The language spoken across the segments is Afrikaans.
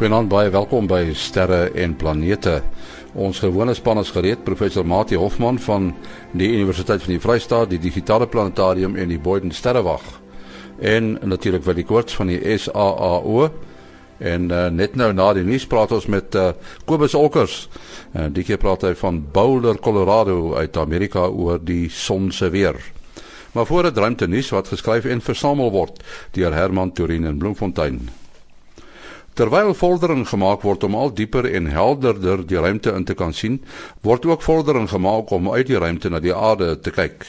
Goeienaand baie welkom by Sterre en Planete. Ons gewone span is gereed, professor Mati Hofman van die Universiteit van die Vrystaat, die Digitale Planetarium en die Boyden Sterrewag. En natuurlik vir die koorts van die SAAO. En uh, net nou na die nuus praat ons met uh, Kobus Olkers. Uh, die keer praat hy van Boulder, Colorado uit Amerika oor die son se weer. Maar voor dit ruimte nuus wat geskryf en versamel word deur Herman Turin in Bloemfontein. Terwyl vordering gemaak word om al dieper en helderder die ruimte in te kan sien, word ook vordering gemaak om uit die ruimte na die aarde te kyk.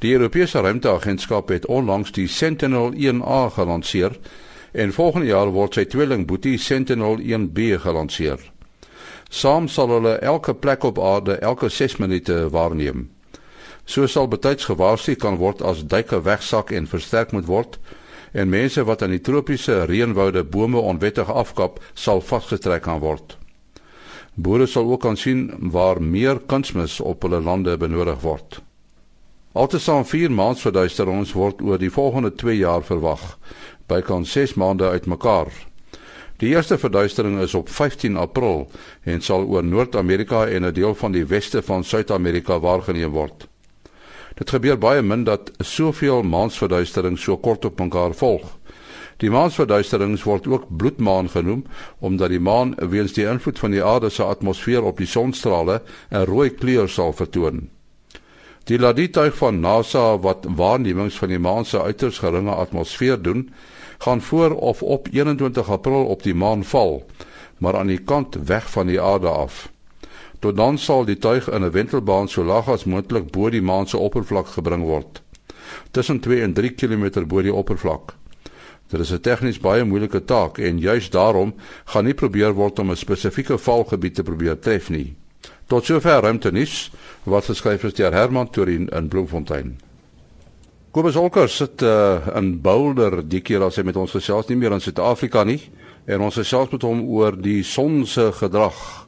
Die Europese Ruimteagentskap het onlangs die Sentinel-1A gelanseer en volgende jaar word sy tweelingboetie Sentinel-1B gelanseer. Saam sal hulle elke plek op aarde elke 6 minute waarneem. So sal betyds gewaarsku kan word as duike wegsak en versterk moet word en mense wat aan die tropiese reënwoude bome onwettig afkap, sal vasgetrek kan word. Boere sal ook kan sien waar meer kunsmis op hulle lande benodig word. Altesaam 4 maansverduisterings word oor die volgende 2 jaar verwag, bykans 6 maande uitmekaar. Die eerste verduistering is op 15 April en sal oor Noord-Amerika en 'n deel van die weste van Suid-Amerika waargeneem word. Dit gebeur baie min dat soveel maansverduisterings so kort op mekaar volg. Die maansverduisterings word ook bloedmaan genoem omdat die maan weens die invloed van die aarde se atmosfeer op die sonstrale 'n rooi kleur sal vertoon. Die ladituig van NASA wat waarnemings van die maan se uiters geringe atmosfeer doen, gaan voor of op 21 April op die maan val, maar aan die kant weg van die aarde af. Tot dan sal die tuig in 'n wentelbaan so laag as moontlik bo die maan se oppervlak gebring word. Tussen 2 en 3 km bo die oppervlak. Dit is 'n tegnies baie moeilike taak en juis daarom gaan nie probeer word om 'n spesifieke valgebied te probeer tref nie. Tot sover ruimtenis wat geskryf is deur Herman Turin in Bloemfontein. Kobus Olker sit uh, in Boulder die keer as hy met ons gesels nie meer in Suid-Afrika nie en ons gesels met hom oor die son se gedrag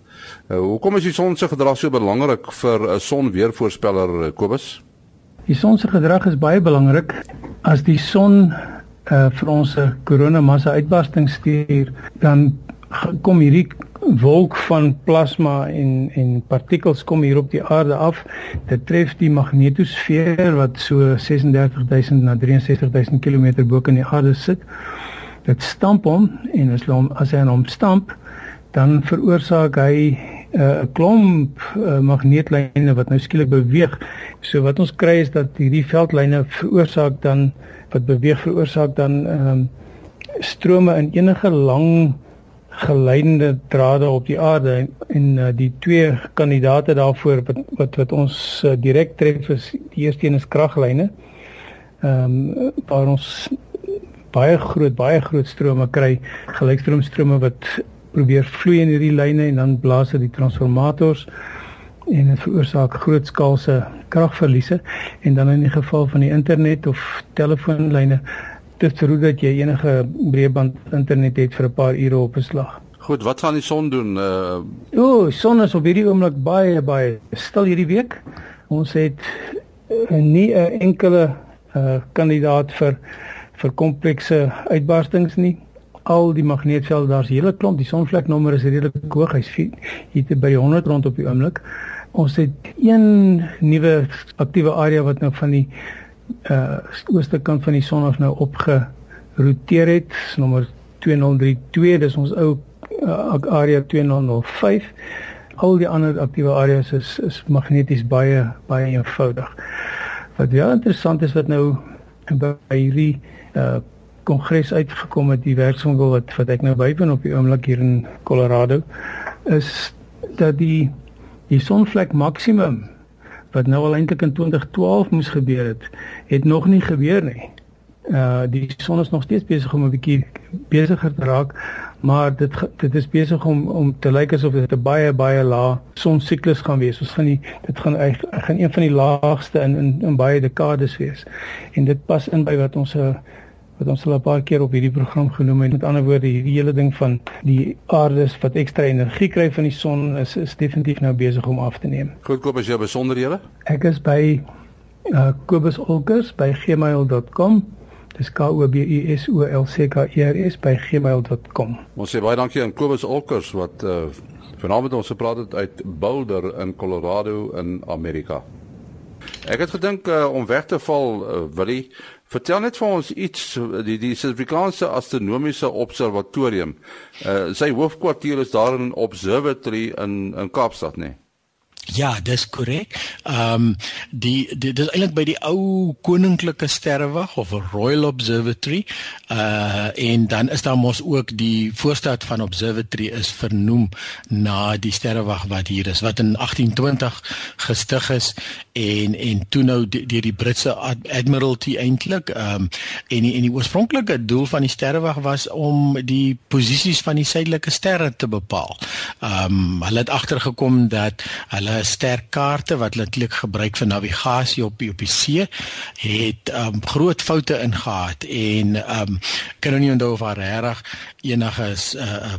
Uh, hoekom is die son se gedrag so belangrik vir 'n sonweervoorspeller eh, Kobus? Die son se gedrag is baie belangrik as die son uh, vir ons 'n koronamassa uitbarsting stuur, dan kom hierdie wolk van plasma en en partikels kom hier op die aarde af. Dit tref die magnetosfeer wat so 36000 na 63000 km bo in die aarde sit. Dit stamp hom en as hom as hy hom stamp, dan veroorsaak hy 'n uh, klomp uh, magneetlyne wat nou skielik beweeg. So wat ons kry is dat hierdie veldlyne veroorsaak dan wat beweeg veroorsaak dan ehm um, strome in enige lang geleidende drade op die aarde en, en uh, die twee kandidate daarvoor wat wat, wat ons uh, direk tref is die eerste een is kraglyne. Ehm um, waar ons baie groot baie groot strome kry, gelykstroomstrome wat probeer vloei in hierdie lyne en dan blaas dit die transformators en dit veroorsaak grootskaalse kragverliese en dan in die geval van die internet of telefoonlyne dis te roet dat jy enige breëband internet het vir 'n paar ure op 'n slag. Goed, wat gaan die son doen? Uh O, son is op hierdie oomblik baie baie stil hierdie week. Ons het uh, nie 'n enkele uh kandidaat vir vir komplekse uitbarstings nie al die magneetveld daar's 'n hele klomp die sonvleknommer is redelik hoog hy's hier by 100 rond op die oomblik ons het een nuwe aktiewe area wat nou van die uh ooste kant van die son af nou opgeroteer het nommer 2032 dis ons ou uh, area 2005 al die ander aktiewe areas is is magneties baie baie eenvoudig. Wat wel interessant is wat nou by hierdie uh kongres uitgekom het die werkswinkel wat wat ek nou bywoon op die oomblik hier in Colorado is dat die die sonvlek maksimum wat nou al eintlik in 2012 moes gebeur het, het nog nie gebeur nie. Uh die son is nog steeds besig om 'n bietjie besigger te raak, maar dit dit is besig om om te lyk asof dit 'n baie baie lae sonsiklus gaan wees. Ons gaan die dit gaan gaan een van die laagste in in, in baie dekades wees. En dit pas in by wat ons 'n uh, wat ons al 'n paar keer op hierdie program genoem het. Met ander woorde, hierdie hele ding van die aarde wat ekstra energie kry van die son is is definitief nou besig om af te neem. Goed, Kobus, as jy besonderhede? Ek is by uh, Kobus Olkers by gmail.com Dis K O B U S O L C K E R S by gmail.com. Ons sê baie dankie aan Kobus Olkers wat uh, vanaand ons gepraat het uit Boulder in Colorado in Amerika. Ek het gedink uh, om weg te val, uh, Willie, vertel net vir ons iets die die Suid-Afrikaanse Astronomiese Observatorium. Uh, sy hoofkwartier is daar in Observatory in in Kaapstad, nee. Ja, dis korrek. Ehm um, die, die dis eintlik by die ou koninklike sterrewag of Royal Observatory. Uh en dan is daar mos ook die voorstad van Observatory is vernoem na die sterrewag wat hier is wat in 1820 gestig is en en toe nou deur die, die Britse Admiralty eintlik ehm um, en die, en die oorspronklike doel van die sterrewag was om die posisies van die suidelike sterre te bepaal. Ehm um, hulle het agtergekom dat hulle hulle sterkaarte wat eintlik gebruik vir navigasie op die op die see het um, groot foute ingehaat en um, kan nou nie onthou of daar reg enige uh,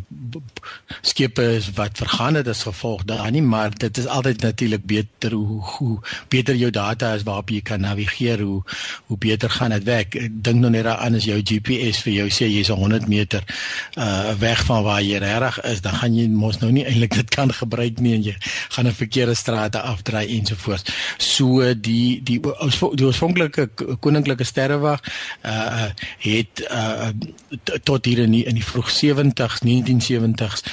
skepe is wat vergaan het as gevolg daar nie maar dit is altyd natuurlik beter hoe, hoe beter jou data is waarop jy kan navigeer hoe hoe beter gaan dit werk. Dink nou net aan as jou GPS vir jou sê jy's 100 meter uh, weg van waar jy reg is dan gaan jy mos nou nie eintlik dit kan gebruik nie en jy gaan 'n verkeerde strate afdraai ensovoorts. So die die die oorspronklike koninklike sterrewag uh het uh tot hier in die, in die vroeg 70s, 1970s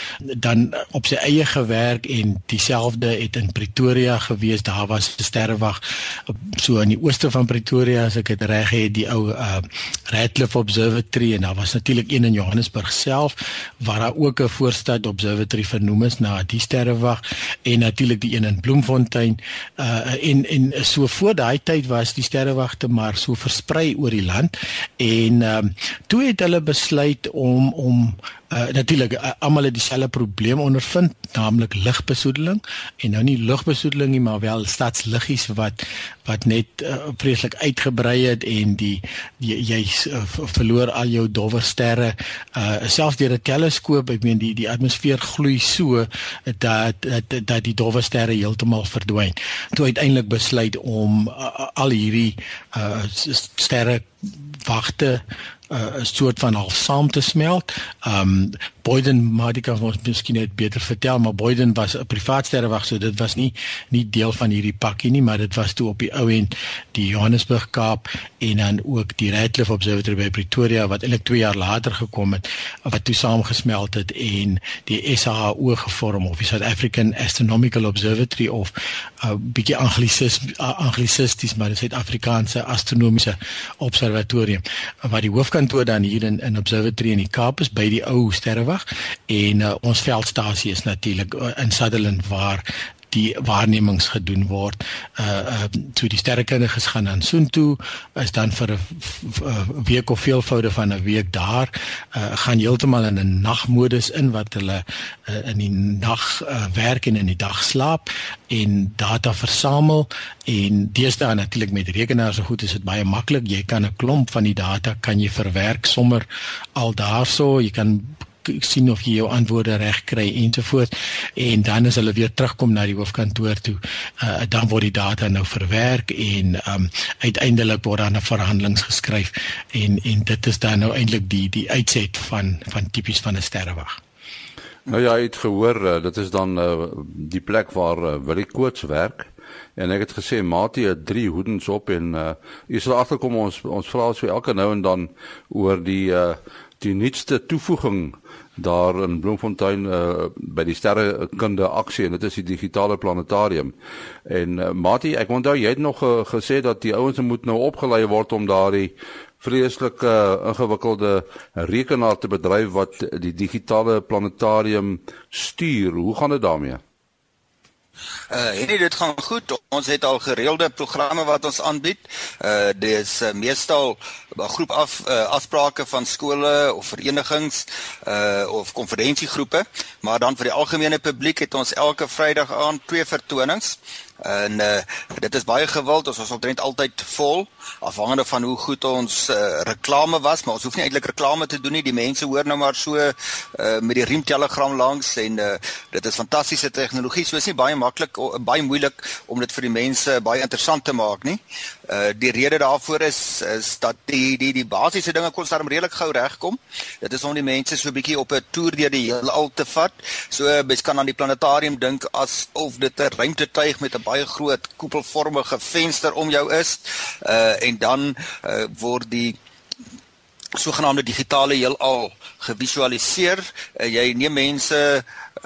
dan op sy eie gewerk en dieselfde het in Pretoria gewees. Daar was 'n sterrewag so in die ooste van Pretoria as ek dit reg het, die ou uh Radcliffe Observatory en daar was natuurlik een in Johannesburg self waar daar ook 'n voorstad observatory vernoem is na die sterrewag en natuurlik die een in Bloemfontein uh en en so voor daai tyd was die sterrewagte maar so versprei oor die land en ehm um, toe het hulle besluit om om uh, natuurlik uh, almal het dieselfde probleem ondervind naamlik lugbesoedeling en nou nie lugbesoedeling nie maar wel stadsliggies wat wat net uh, vreeslik uitgebrei het en die, die jy uh, verloor al jou dowwe sterre uh, selfs deur 'n teleskoop ek meen die die atmosfeer gloei so dat dat dat die dowwe sterre heeltemal verdwyn. Toe uiteindelik besluit om uh, al hierdie uh, sterre wagte 'n uh, soort van half saam te smelt. Um Boyden Madika was miskien net beter vertel, maar Boyden was 'n privaat sterrewag, so dit was nie nie deel van hierdie pakkie nie, maar dit was toe op die ou end die Johannesburg Kaap en dan ook die Radcliffe Observatory by Pretoria wat eintlik 2 jaar later gekom het wat toe saamgesmelt het en die SAO gevorm of die South African Astronomical Observatory of 'n uh, bietjie anglisis anglisisties maar is Suid-Afrikaanse astronomiese observatorium. Wat die hoofkantoor dan hier in in Observatory in die Kaap is by die ou sterre verwag en uh, ons veldstasie is natuurlik uh, in Sutherland waar die waarnemings gedoen word. Uh uh toe die sterrekundiges gaan aan Soontoe is dan vir 'n week of veelvoude van 'n week daar uh gaan heeltemal in 'n nagmodus in wat hulle uh, in die nag uh, werk en in die dag slaap en data versamel en deesdae natuurlik met rekenaars so goed is dit baie maklik jy kan 'n klomp van die data kan jy verwerk sommer al daarso jy kan sien of jy jou antwoorde reg kry ensovoorts en dan as hulle weer terugkom na die hoofkantoor toe uh, dan word die data nou verwerk en um, uiteindelik word dan 'n verhandelings geskryf. En en dit is dan nou eintlik die die uitset van van tipies van 'n sterrewag. Nou ja, ek het gehoor uh, dit is dan uh, die plek waar uh, Willie Koorts werk. En ek het gesê Mati het drie hoedens op en uh, jy sal agterkom ons ons vra so elke nou en dan oor die uh, die nuutste toevoeging daar in Bloemfontein uh, by die sterrekunde aksie en dit is die digitale planetarium. En uh, Mati, ek onthou jy het nog uh, gesê dat die ouens moet nou opgelei word om daardie vreeslike uh, ingewikkelde rekenaar te bedryf wat die digitale planetarium stuur. Hoe gaan dit daarmee? Uh en dit gaan goed. Ons het al gereelde programme wat ons aanbied. Uh dis uh, meestal 'n groep af uh, afsprake van skole of verenigings uh of konferensiegroepe, maar dan vir die algemene publiek het ons elke Vrydag aand twee vertonings. En uh, dit is baie gewild, ons was omtrent altyd vol afhangende van hoe goed ons uh, reklame was, maar ons hoef nie eintlik reklame te doen nie. Die mense hoor nou maar so uh, met die riemtelegram langs en uh, dit is fantastiese tegnologie. So is nie baie maklik baie moeilik om dit vir die mense baie interessant te maak nie. Uh die rede daarvoor is is dat die die die basiese dinge kon daarom redelik gou regkom. Dit is om die mense so 'n bietjie op 'n toer deur die heelal te vat. So mens kan aan die planetarium dink asof dit 'n ruimtetuig met 'n baie groot koepelvormige venster om jou is. Uh en dan uh, word die sogenaamde digitale heelal gevisualiseer. Uh, jy neem mense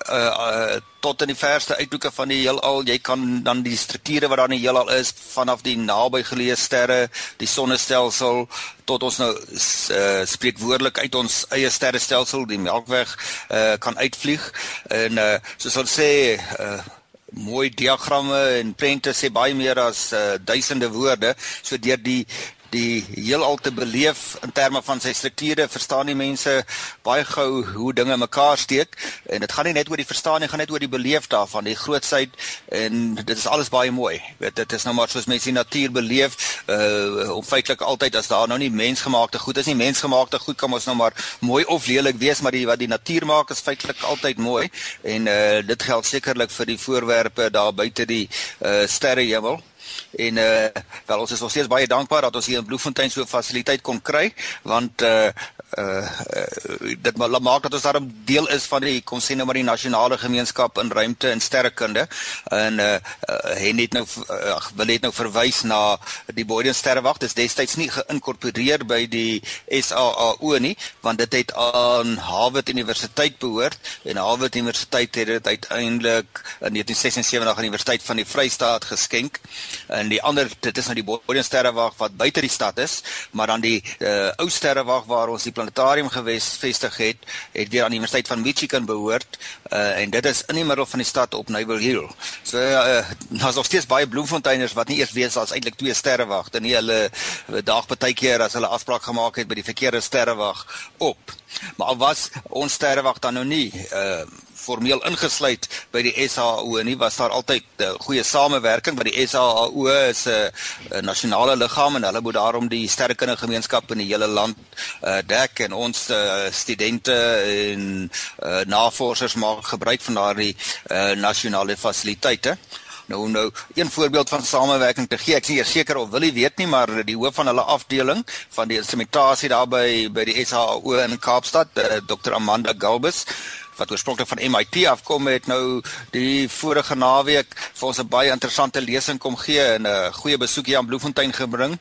uh, uh tot in die verste uithoeke van die heelal. Jy kan dan die strukture wat daar in die heelal is vanaf die naby geleë sterre, die sonnestelsel tot ons nou uh, spreekwoordelik uit ons eie sterrestelsel, die Melkweg, uh, kan uitvlieg. En uh, soos ons sê, uh, mooi diagramme en prente sê baie meer as uh, duisende woorde. So deur die die heelal te beleef in terme van sy strukture, verstaan die mense baie gou hoe dinge mekaar steek. En dit gaan nie net oor die verstaan nie, gaan net oor die beleef daarvan, die grootsheid en dit is alles baie mooi. Weet dit is nou maar soos mense die natuur beleef, uh om feitelik altyd as daar nou nie mensgemaakte goed is nie, mensgemaakte goed kan ons nou maar mooi of lelik wees, maar die wat die natuur maak is feitelik altyd mooi. En uh dit geld sekerlik vir die voorwerpe daar buite die uh sterrehemel en uh wel ons is nog steeds baie dankbaar dat ons hier in Bloemfontein so 'n fasiliteit kon kry want uh uh, uh dit maak dat ons daarom deel is van die kom sê nou maar die nasionale gemeenskap in ruimte en sterrekunde. En uh, uh het net nou uh, wil net nou verwys na die Boyden sterrewag. Dis destyds nie geïnkorporeer by die SAAO nie want dit het aan Harvard Universiteit behoort. En Harvard Universiteit het dit uiteindelik in 1976 aan die Universiteit van die Vrystaat geskenk. En die ander dit is nou die Boyden sterrewag wat buite die stad is maar dan die uh, ou sterrewag waar ons die planetarium gevestig het, het weer aan die Universiteit van Michigan behoort uh, en dit is in die middel van die stad op Naval Hill. So uh, daar's nog steeds baie bloemfonteiners wat nie eers weet as eintlik twee sterrewagte nie. Hulle dag partykeer as hulle afspraak gemaak het by die verkeerde sterrewag op. Maar was ons sterrewag dan nou nie uh formeel ingesluit by die SAO nie was daar altyd uh, goeie samewerking want die SAO is 'n uh, nasionale liggaam en hulle moet daarom die sterrekundige gemeenskap in die hele land uh, dek en ons uh, studente en uh, navorsers maak gebruik van daardie uh, nasionale fasiliteite. Nou nou een voorbeeld van samewerking te gee. Ek is seker of wil jy weet nie, maar die hoof van hulle afdeling van die instrumentasie daar by by die SAO in Kaapstad, uh, Dr. Amanda Galbus, wat oorspronklik van MIT afkom het nou die vorige naweek vir ons 'n baie interessante lesing kom gee en 'n goeie besoek hier aan Bloemfontein gebring.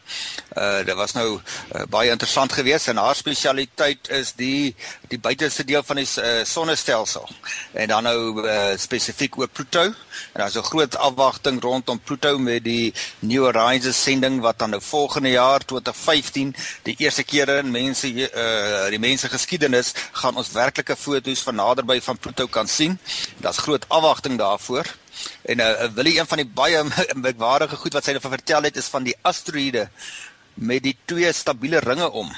Uh dit was nou uh, baie interessant geweest en haar spesialiteit is die die buiteste deel van die uh, sonnestelsel. En dan nou uh, spesifiek oor Pluto. En daar's 'n groot afwagting rondom Pluto met die New Horizons sending wat dan nou volgende jaar 2015 die eerste keer in mense uh die mense geskiedenis gaan ons werklike foto's van nader naderby van Pluto kan sien. Daar's groot afwagting daarvoor. En uh, wil jy een van die baie merkwaardige goed wat sy van vertel het is van die asteroïde met die twee stabiele ringe om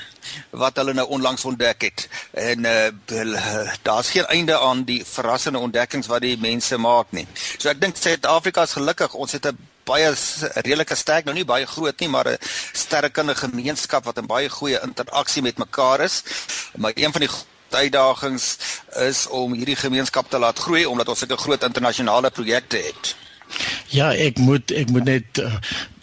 wat hulle nou onlangs ontdek het. En uh, daar's geen einde aan die verrassende ontdekkings wat die mense maak nie. So ek dink Suid-Afrika is gelukkig. Ons het 'n baie redelike sterk, nou nie baie groot nie, maar 'n sterkende gemeenskap wat 'n baie goeie interaksie met mekaar is. Maar een van die uitdagings is om hierdie gemeenskap te laat groei omdat ons sulke groot internasionale projekte het. Ja, ek moet ek moet net uh,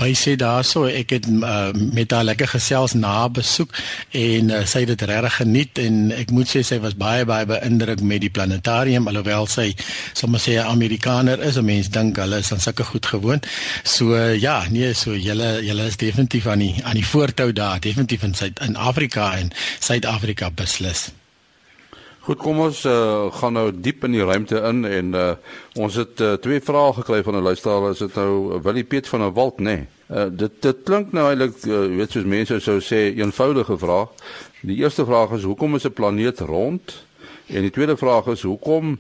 by sê daarso ek het uh, met haar lekker gesels na besoek en uh, sy het dit regtig geniet en ek moet sê sy was baie baie beïndruk met die planetarium alhoewel sy sommer sê 'n Amerikaner is, 'n mens dink hulle is aan sulke goed gewoond. So uh, ja, nee, so julle julle is definitief aan die aan die voortou daar, definitief in Suid in Afrika en Suid-Afrika beslis. Goed, kom ons uh, gaan nou diep in die ruimte in en uh, ons het uh, twee vrae gekry van 'n luisteraar. Is dit nou Willie Piet van 'n Wald, nê? Nee. Uh, dit dit klink nou eintlik uh, weet soos mense sou sê eenvoudige vraag. Die eerste vraag is hoekom is 'n planeet rond? En die tweede vraag is hoekom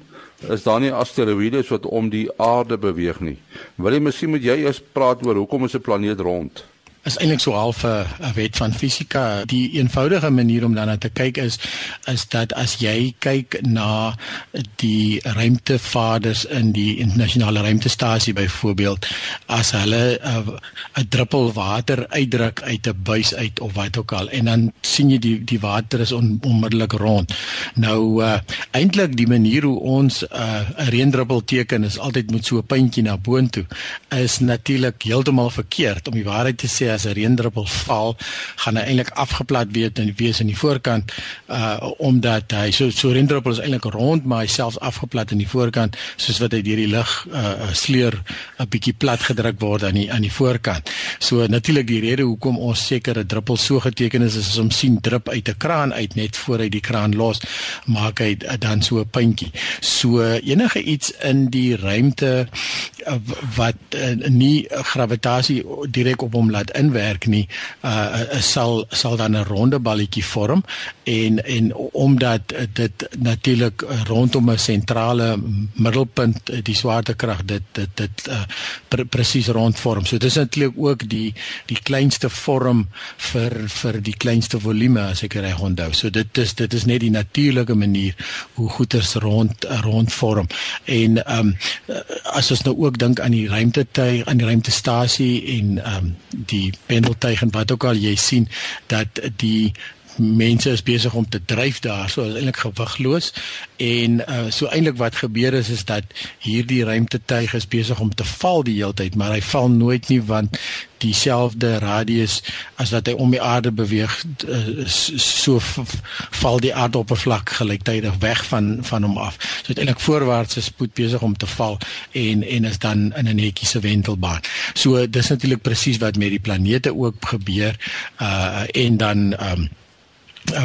is daar nie asteroïdes wat om die aarde beweeg nie? Wil jy miskien moet jy eers praat oor hoekom is 'n planeet rond? Is eintlik so half 'n wet van fisika. Die eenvoudige manier om daarna te kyk is is dat as jy kyk na die ruimtevaders in die internasionale ruimtestasie byvoorbeeld, as hulle 'n druppel water uitdruk uit 'n buis uit of wat ook al en dan sien jy die die water is on, onmiddellik rond. Nou uh, eintlik die manier hoe ons 'n uh, reendruppel teken is altyd met so 'n puntjie na boontoe is natuurlik heeltemal verkeerd om die waarheid te sê as 'n reendruppel val, gaan hy eintlik afgeplat wees in wees in die voorkant uh omdat hy so so reendruppel is eintlik rond, maar hy selfs afgeplat in die voorkant soos wat hy deur die lug uh sleur 'n bietjie plat gedruk word aan die aan die voorkant. So natuurlik die rede hoekom ons sekere druppels so geteken is is as ons sien drup uit 'n kraan uit net voor hy die kraan los, maak hy dan so 'n puntjie. So enige iets in die ruimte uh, wat uh, nie gravitasie direk op hom laat inwerk nie, uh, sal sal dan 'n ronde balletjie vorm en en omdat dit natuurlik rondom 'n sentrale middelpunt die swaartekrag dit dit dit uh, pre presies rondvorm. So dis natuurlik ook die die kleinste vorm vir vir die kleinste volume as ek reg onthou. So dit is dit is net die natuurlike manier hoe goeders rond rondvorm. En ehm um, as ons nou ook dink aan die ruimtetuig, aan die ruimtestasie en ehm um, die pendeltuig en wat ook al jy sien dat die mense is besig om te dryf daar so eintlik gewigloos. En uh, so eintlik wat gebeur is is dat hierdie ruimtetuig is besig om te val die hele tyd maar hy val nooit nie want dieselfde radius as wat hy om die aarde beweeg uh, so val die aardoppervlak gelyktydig weg van van hom af. So eintlik voorwaarts is spoed besig om te val en en is dan in 'n netjie se wentelbaan. So dis natuurlik presies wat met die planete ook gebeur uh, en dan um, uh,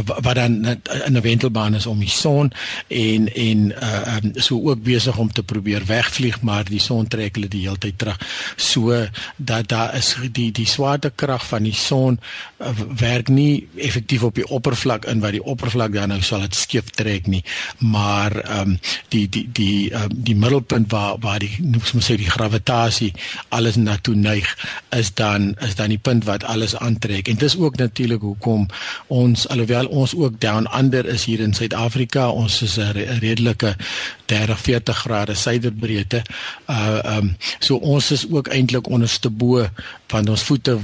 wat dan in 'n wentelbaan is om die son en en uh um, so ook besig om te probeer wegvlieg maar die son trek hulle die hele tyd terug. So dat daar is die die swaartekrag van die son uh, werk nie effektief op die oppervlak in wat die oppervlak dan nou sal dit skeef trek nie. Maar um die die die um, die middelpunt waar waar die noems ons sê die gravitasie alles na toe neig is dan is dan die punt wat alles aantrek. En dis ook natuurlik hoekom ons al alhoewel ons ook down under is hier in Suid-Afrika, ons is 'n redelike 30 40 grade suiderbreedte. Uh um so ons is ook eintlik onderste bo van ons voete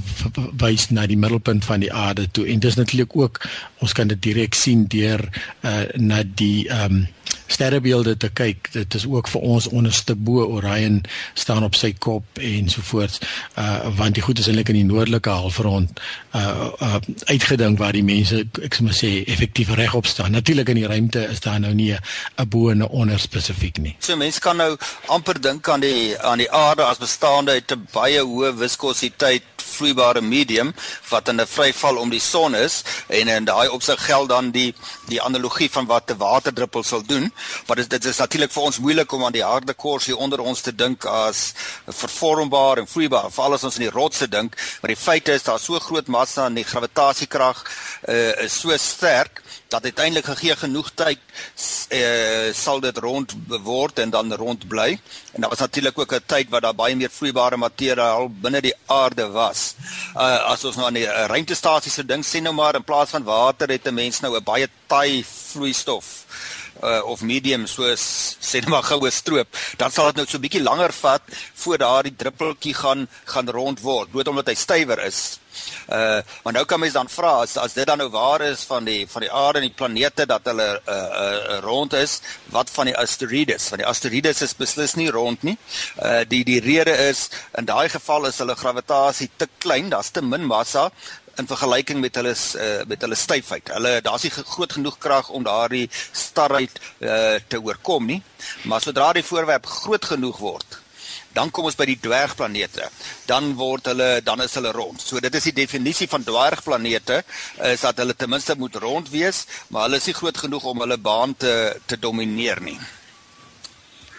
wys na die middelpunt van die aarde toe en dis natuurlik ook ons kan dit direk sien deur uh na die um sterrebeelde te kyk. Dit is ook vir ons onderste bo Orion staan op sy kop en so voort. Uh want die goed is eintlik in die noordelike halfrond uh, uh uitgedink waar die mense ek sê maar sê effektief regop staan. Natuurlik in die ruimte is daar nou nie 'n bo en 'n onder spesifiek nie. So mense kan nou amper dink aan die aan die aarde as bestaande uit 'n baie hoë viskositeit vloeibare medium wat in 'n vryval om die son is en in daai opsig geld dan die die analogie van wat 'n waterdruppel sal doen. Maar dit dit is natuurlik vir ons moeilik om aan die harde kors hier onder ons te dink as vervormbaar en vloeibaar. Veral as ons aan die rotse dink, maar die feit is daar so groot massa en die gravitasiekrag uh, is so sterk dat uiteindelik gegee genoeg tyd uh, sal dit rond word en dan rond bly. En daar was natuurlik ook 'n tyd wat daar baie meer vloeibare materiaal binne die aarde was. Uh, as ons nou aan die uh, ruimtestasie se ding sien nou maar in plaas van water het 'n mens nou 'n baie taai vloeistof uh, of medium soos sê net maar goue stroop, dan sal dit nou so 'n bietjie langer vat voor daardie druppeltjie gaan gaan rond word, dood omdat hy stywer is. Uh maar nou kan mens dan vra as as dit dan nou waar is van die van die aarde en die planete dat hulle uh, uh rond is, wat van die asteroïdes? Want die asteroïdes is beslis nie rond nie. Uh die die rede is in daai geval is hulle gravitasie te klein, daar's te min massa in vergelyking met hulle uh, met hulle styfheid. Hulle daar's nie groot genoeg krag om daardie starheid uh, te oorkom nie. Maar sodra die voorwerp groot genoeg word, dan kom ons by die dwergplanete. Dan word hulle dan is hulle rond. So dit is die definisie van dwergplanete is dat hulle ten minste moet rond wees, maar hulle is nie groot genoeg om hulle baan te te domineer nie.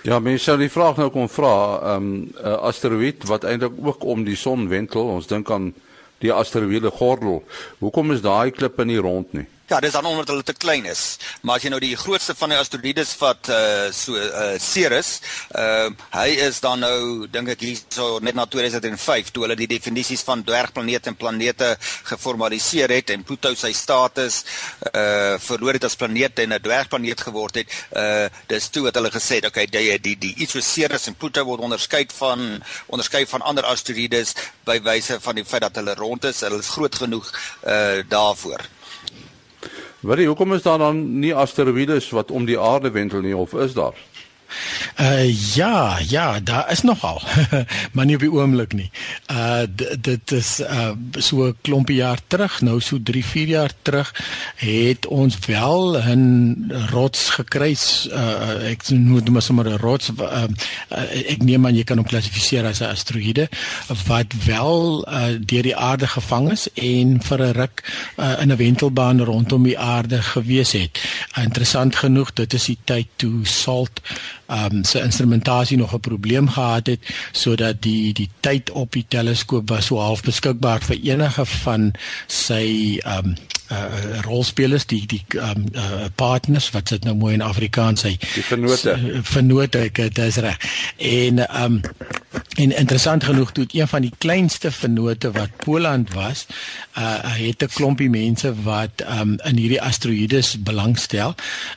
Ja, mense sou die vraag nou kon vra, ehm um, uh, asteroïde wat eintlik ook om die son wentel, ons dink aan die asteroïde gordel. Hoekom is daai klippe nie rond nie? Ja, dis dan omdat hulle te klein is. Maar as jy nou die grootste van die asteroïdes vat uh so uh Ceres, uh hy is dan nou dink ek hier so net na 2005 toe hulle die definisies van dwergplanete en planete geformaliseer het en Pluto sy status uh verloor het as planeet en 'n dwergplaneet geword het. Uh dis toe het hulle gesê, okay, die die die iets so Ceres en Pluto word onderskei van onderskei van ander asteroïdes by wyse van die feit dat hulle rond is, hulle is groot genoeg uh daarvoor. Wat is hoekom is daar dan nie asteroïdes wat om die aarde wentel nie of is daar? Uh ja, ja, daar is nogal. maar nie op die oomblik nie. Uh dit is uh so 'n klompie jaar terug, nou so 3, 4 jaar terug het ons wel 'n rots gekry. Uh ek noem dit sommer 'n rots uh, ek neem aan jy kan hom klassifiseer as 'n asteroïde wat wel uh deur die aarde gevang is en vir 'n ruk uh, in 'n wentelbaan rondom die aarde gewees het. Interessant genoeg, dit is die tyd toe SALT ehm um, se instrumentasie nog 'n probleem gehad het sodat die die tyd op die teleskoop was so half beskikbaar vir enige van sy ehm um, uh, rolspelers die die um, uh, partners wat dit nou mooi in Afrikaans sê die vennote. vennote ek dit is reg. En um, en interessant genoeg toe een van die kleinste vennote wat Poland was uh, het 'n klompie mense wat um, in hierdie asteroïdes belangstel.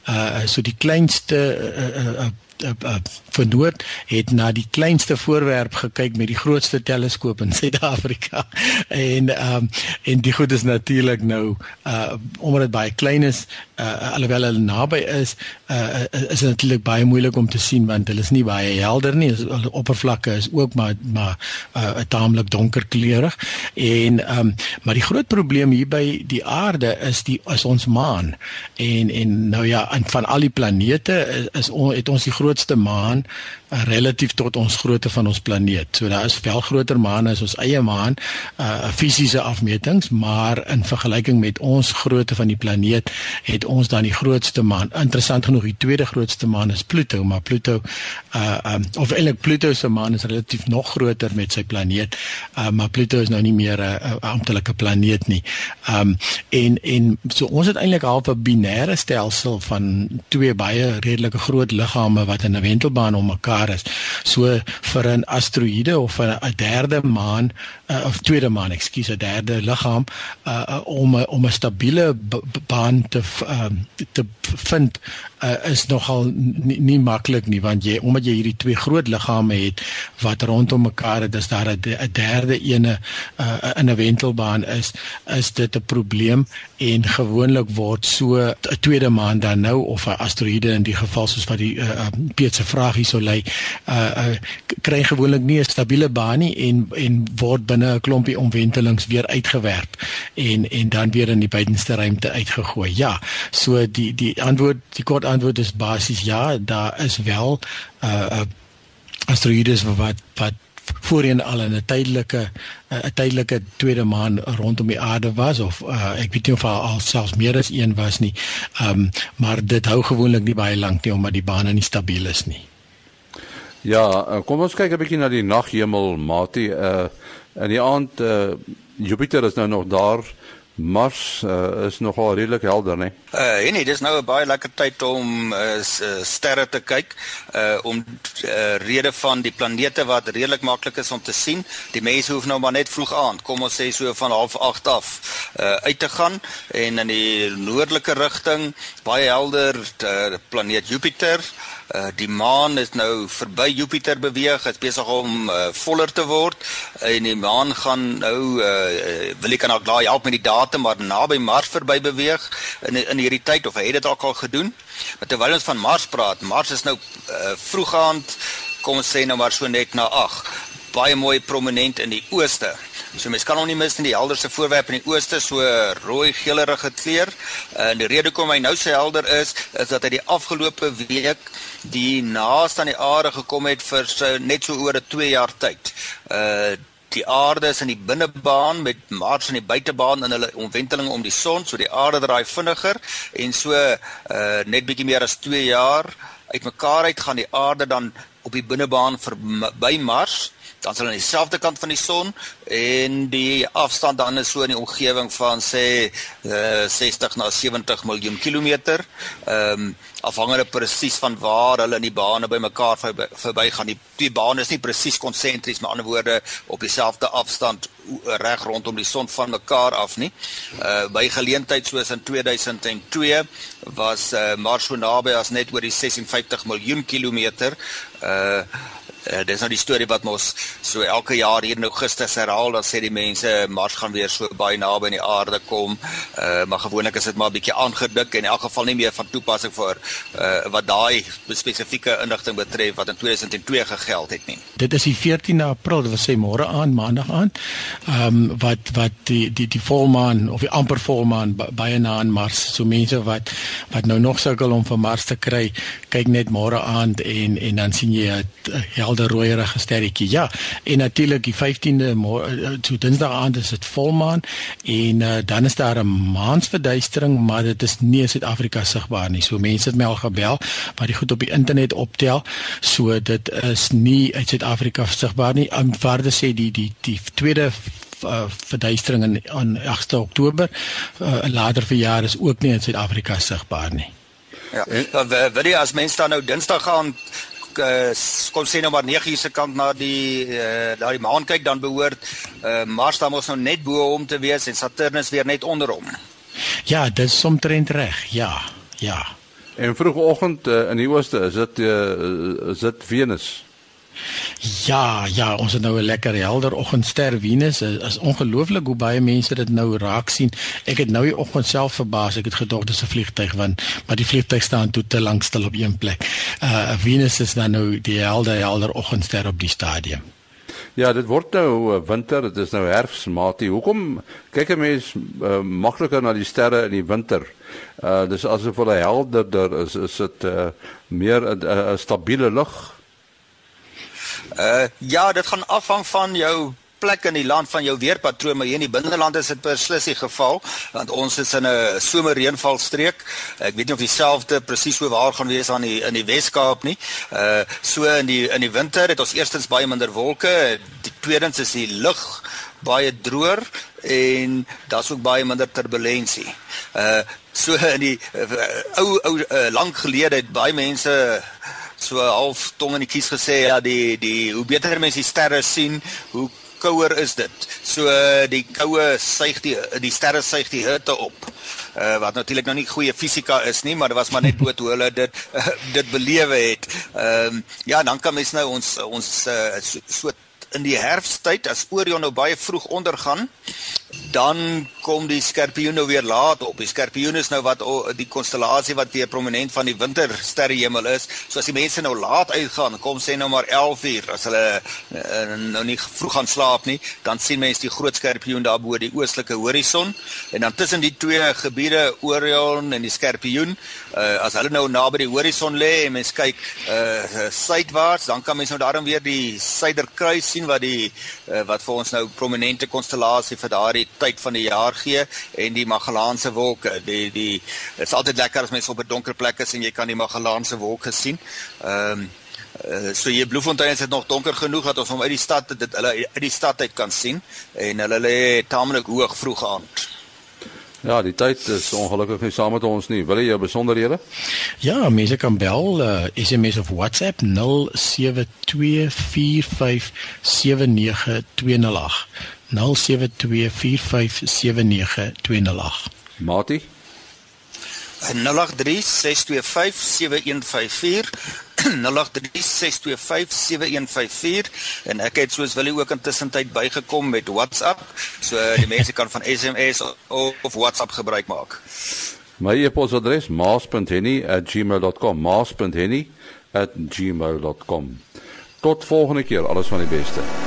Uh, so die kleinste uh, uh, uh, uh, vernoot het na die kleinste voorwerp gekyk met die grootste teleskoop in Suid-Afrika. En um, en die goed is natuurlik nou uh, omdat dit baie klein is uh, alhoewel hulle naby is uh, is natuurlik baie moeilik om te sien want hulle is nie baie helder nie. Hulle oppervlakke is ook maar maar uh, taamlik donker kleurig en um, maar die groot probleem hier by die aarde is die is ons maan. En en nou ja van al die planete is, is on, het ons die grootste maan relatief tot ons grootte van ons planeet. So daar is wel groter maane as ons eie maan, uh fisiese afmetings, maar in vergelyking met ons grootte van die planeet het ons dan die grootste maan. Interessant genoeg, die tweede grootste maan is Pluto, maar Pluto uh um, of eintlik Pluto se maan is relatief nog groter met sy planeet, uh maar Pluto is nou nie meer 'n amptelike planeet nie. Um en en so ons het eintlik half 'n binêre stelsel van twee baie redelike groot liggame wat in 'n wentelbaan om mekaar is. So vir 'n asteroïde of 'n derde maan uh, of tweede maan, ekskuus, 'n derde liggaam uh, om om 'n stabiele baan te uh, te vind uh, is nogal nie, nie maklik nie want jy omdat jy hierdie twee groot liggame het wat rondom mekaar het, dis daar 'n derde ene uh, in 'n wentelbaan is, is dit 'n probleem en gewoonlik word so 'n tweede maan dan nou of 'n asteroïde in die geval soos wat die uh, uh, Piet se vraag hier sou lê, uh, uh, kry gewoonlik nie 'n stabiele baan nie en en word binne 'n klompie omwentelings weer uitgewerp en en dan weer in die buitenste ruimte uitgegooi. Ja, so die die antwoord die kort antwoord is basies ja, daar is wel uh, uh, asteroïdes wat wat voorheen al in 'n tydelike 'n tydelike tweede maan rondom die aarde was of uh, ek weet nie of al selfs meer as een was nie. Ehm um, maar dit hou gewoonlik nie baie lank nie omdat die bane nie stabiel is nie. Ja, uh, kom ons kyk 'n bietjie na die naghemel, Mati. Uh in die aand uh Jupiter is nou nog daar. Mars uh, is nogal redelik helder, né? Uh nee, dis nou 'n baie lekker tyd om uh, sterre te kyk, uh om uh, rede van die planete wat redelik maklik is om te sien. Die mense hoef nou maar net vroeg aan, kom ons sê so van 08:30 af, uh uit te gaan en in die noordelike rigting baie helder, uh, planeet Jupiter Uh, die maan is nou verby Jupiter beweeg, is besig om uh, voller te word en die maan gaan nou uh, wil ek nou daai help met die datum maar naby Mars verby beweeg in in hierdie tyd of hy het dit al gedoen. Maar terwyl ons van Mars praat, Mars is nou uh, vroegaand kom ons sê nou maar so net na 8. Baie mooi prominent in die ooste. So mens kan hom nie mis in die helderste voorwerp in die ooste so rooi geelerige kleur. En die rede hoekom hy nou so helder is, is dat hy die afgelope week die naaste aan die aarde gekom het vir so net so oor 'n 2 jaar tyd. Uh die aarde is in die binnebaan met Mars in die buitebaan in hulle omwenteling om die son, so die aarde draai vinniger en so uh net bietjie meer as 2 jaar uitmekaar uit gaan die aarde dan op die binnebaan verby Mars dan sal aan dieselfde kant van die son en die afstand dan is so in die omgewing van sê uh, 60 na 70 miljoen kilometer. Ehm um, afhangende presies van waar hulle in die bane bymekaar verby, gaan. Die twee bane is nie presies konsentries, met ander woorde op dieselfde afstand reg rondom die son van mekaar af nie. Uh by geleentheid soos in 2002 was uh Mars so naby as net oor die 56 miljoen kilometer. Uh uh, dis nou die storie wat mos so elke jaar hier in Augustus herhaal dan sê die mense Mars gaan weer so baie naby aan die aarde kom. Uh maar gewoonlik is dit maar 'n bietjie aangedik en in elk geval nie meer van toepassing vir uh wat daai spesifieke inligting betref wat in 2002 gegeld het nie. Dit is die 14de April, dit wil sê môre aand, maandag aand. Ehm um, wat wat die die die volmaan of die amper volmaan baie na aan Mars. So mense wat wat nou nog sukkel om vir Mars te kry, kyk net môre aand en en dan sien jy 'n helder rooierige sterretjie. Ja, en natuurlik die 15de môre toe Dinsdag aand is dit volmaan en uh, dan is daar 'n maansverduistering, maar dit is nie in Suid-Afrika sigbaar nie. So mense het my al gebel wat die goed op die internet optel. So dit is nie uit Suid-Afrika sigbaar nie. Verder sê die die die tweede uh, verduistering in aan 8 Oktober uh, later verjaar is ook nie in Suid-Afrika sigbaar nie. Ja. Dan wil jy as mense dan nou Dinsdag gaan uh, kom sê nou maar 9 uur se kant na die uh, die maan kyk dan behoort uh, Mars dan mos nou net bo hom te wees en Saturnus weer net onder hom. Ja, dit is omtrent reg. Ja. Ja. En vroegoggend uh, in die ooste is dit uh, is dit Venus. Ja, ja, ons het nou 'n lekker helder oggendster Venus. Dit is ongelooflik hoe baie mense dit nou raak sien. Ek het nou die oggend self verbaas. Ek het gedog dis 'n vliegtyg want maar die vliegtyg staan toe te lank stil op een plek. Uh Venus is dan nou die helder helder oggendster op die stadium. Ja, dit word nou uh, winter, dit is nou herfs, maatie. Hoekom kyk 'n mens uh, makliker na die sterre in die winter? Uh dis asof hulle helderder is, is dit uh, meer 'n uh, stabiele lug? Uh ja, dit gaan afhang van jou plek in die land van jou weerpatroon, maar hier in die binneland is dit beslis die geval want ons is in 'n somerreënvalstreek. Ek weet nie of dieselfde presies so waar gaan wees aan die in die Wes-Kaap nie. Uh so in die in die winter het ons eerstens baie minder wolke, die tweedens is die lug baie droër en daar's ook baie minder turbulensie. Uh so in die uh, ou ou uh, lank gelede het baie mense uh, so half tong in die kies gesê ja die die hoe beter mense die sterre sien hoe kouer is dit. So die koue suig die die sterre suig die hitte op uh, wat natuurlik nou nie goeie fisika is nie maar dit was maar net dood hoe hulle dit uh, dit belewe het. Ehm um, ja dan kan mens nou ons ons uh, so, so in die herfsttyd as Orion nou baie vroeg ondergaan dan kom die skorpioen nou weer laat op. Die skorpioen is nou wat die konstellasie wat weer prominent van die wintersterrehemel is. So as die mense nou laat uitgaan, kom sê nou maar 11 uur as hulle uh, nou nie vroeg gaan slaap nie, dan sien mense die groot skorpioen daar bo die oostelike horison en dan tussen die twee gebiede Orion en die skorpioen, uh, as hulle nou naby die horison lê en mens kyk uh suidwaarts, dan kan mens nou daarom weer die suiderkruis sien wat die uh, wat vir ons nou prominente konstellasie vir daardie tyd van die jaar gee en die Magellaanse wolke. Die die dit is altyd lekker as mens op 'n donker plek is en jy kan die Magellaanse wolke sien. Ehm um, uh, so jy Bloemfontein is dit nog donker genoeg dat ons hom uit die stad dit hulle uit die stad uit kan sien en hulle lê taamlik hoog vroeg aand. Ja, die tyd is ongelukkig nie saam met ons nie. Wil jy jou besonderhede? Ja, mense kan bel uh, eh, SMS of WhatsApp 0724579208. 0724579208. Mati 0836257154 0836257154 en ek het soos Willie ook intussen tyd bygekom met WhatsApp so die mense kan van SMS of WhatsApp gebruik maak. My e-posadres maas.henny@gmail.com maas.henny@gmail.com. Tot volgende keer, alles van die beste.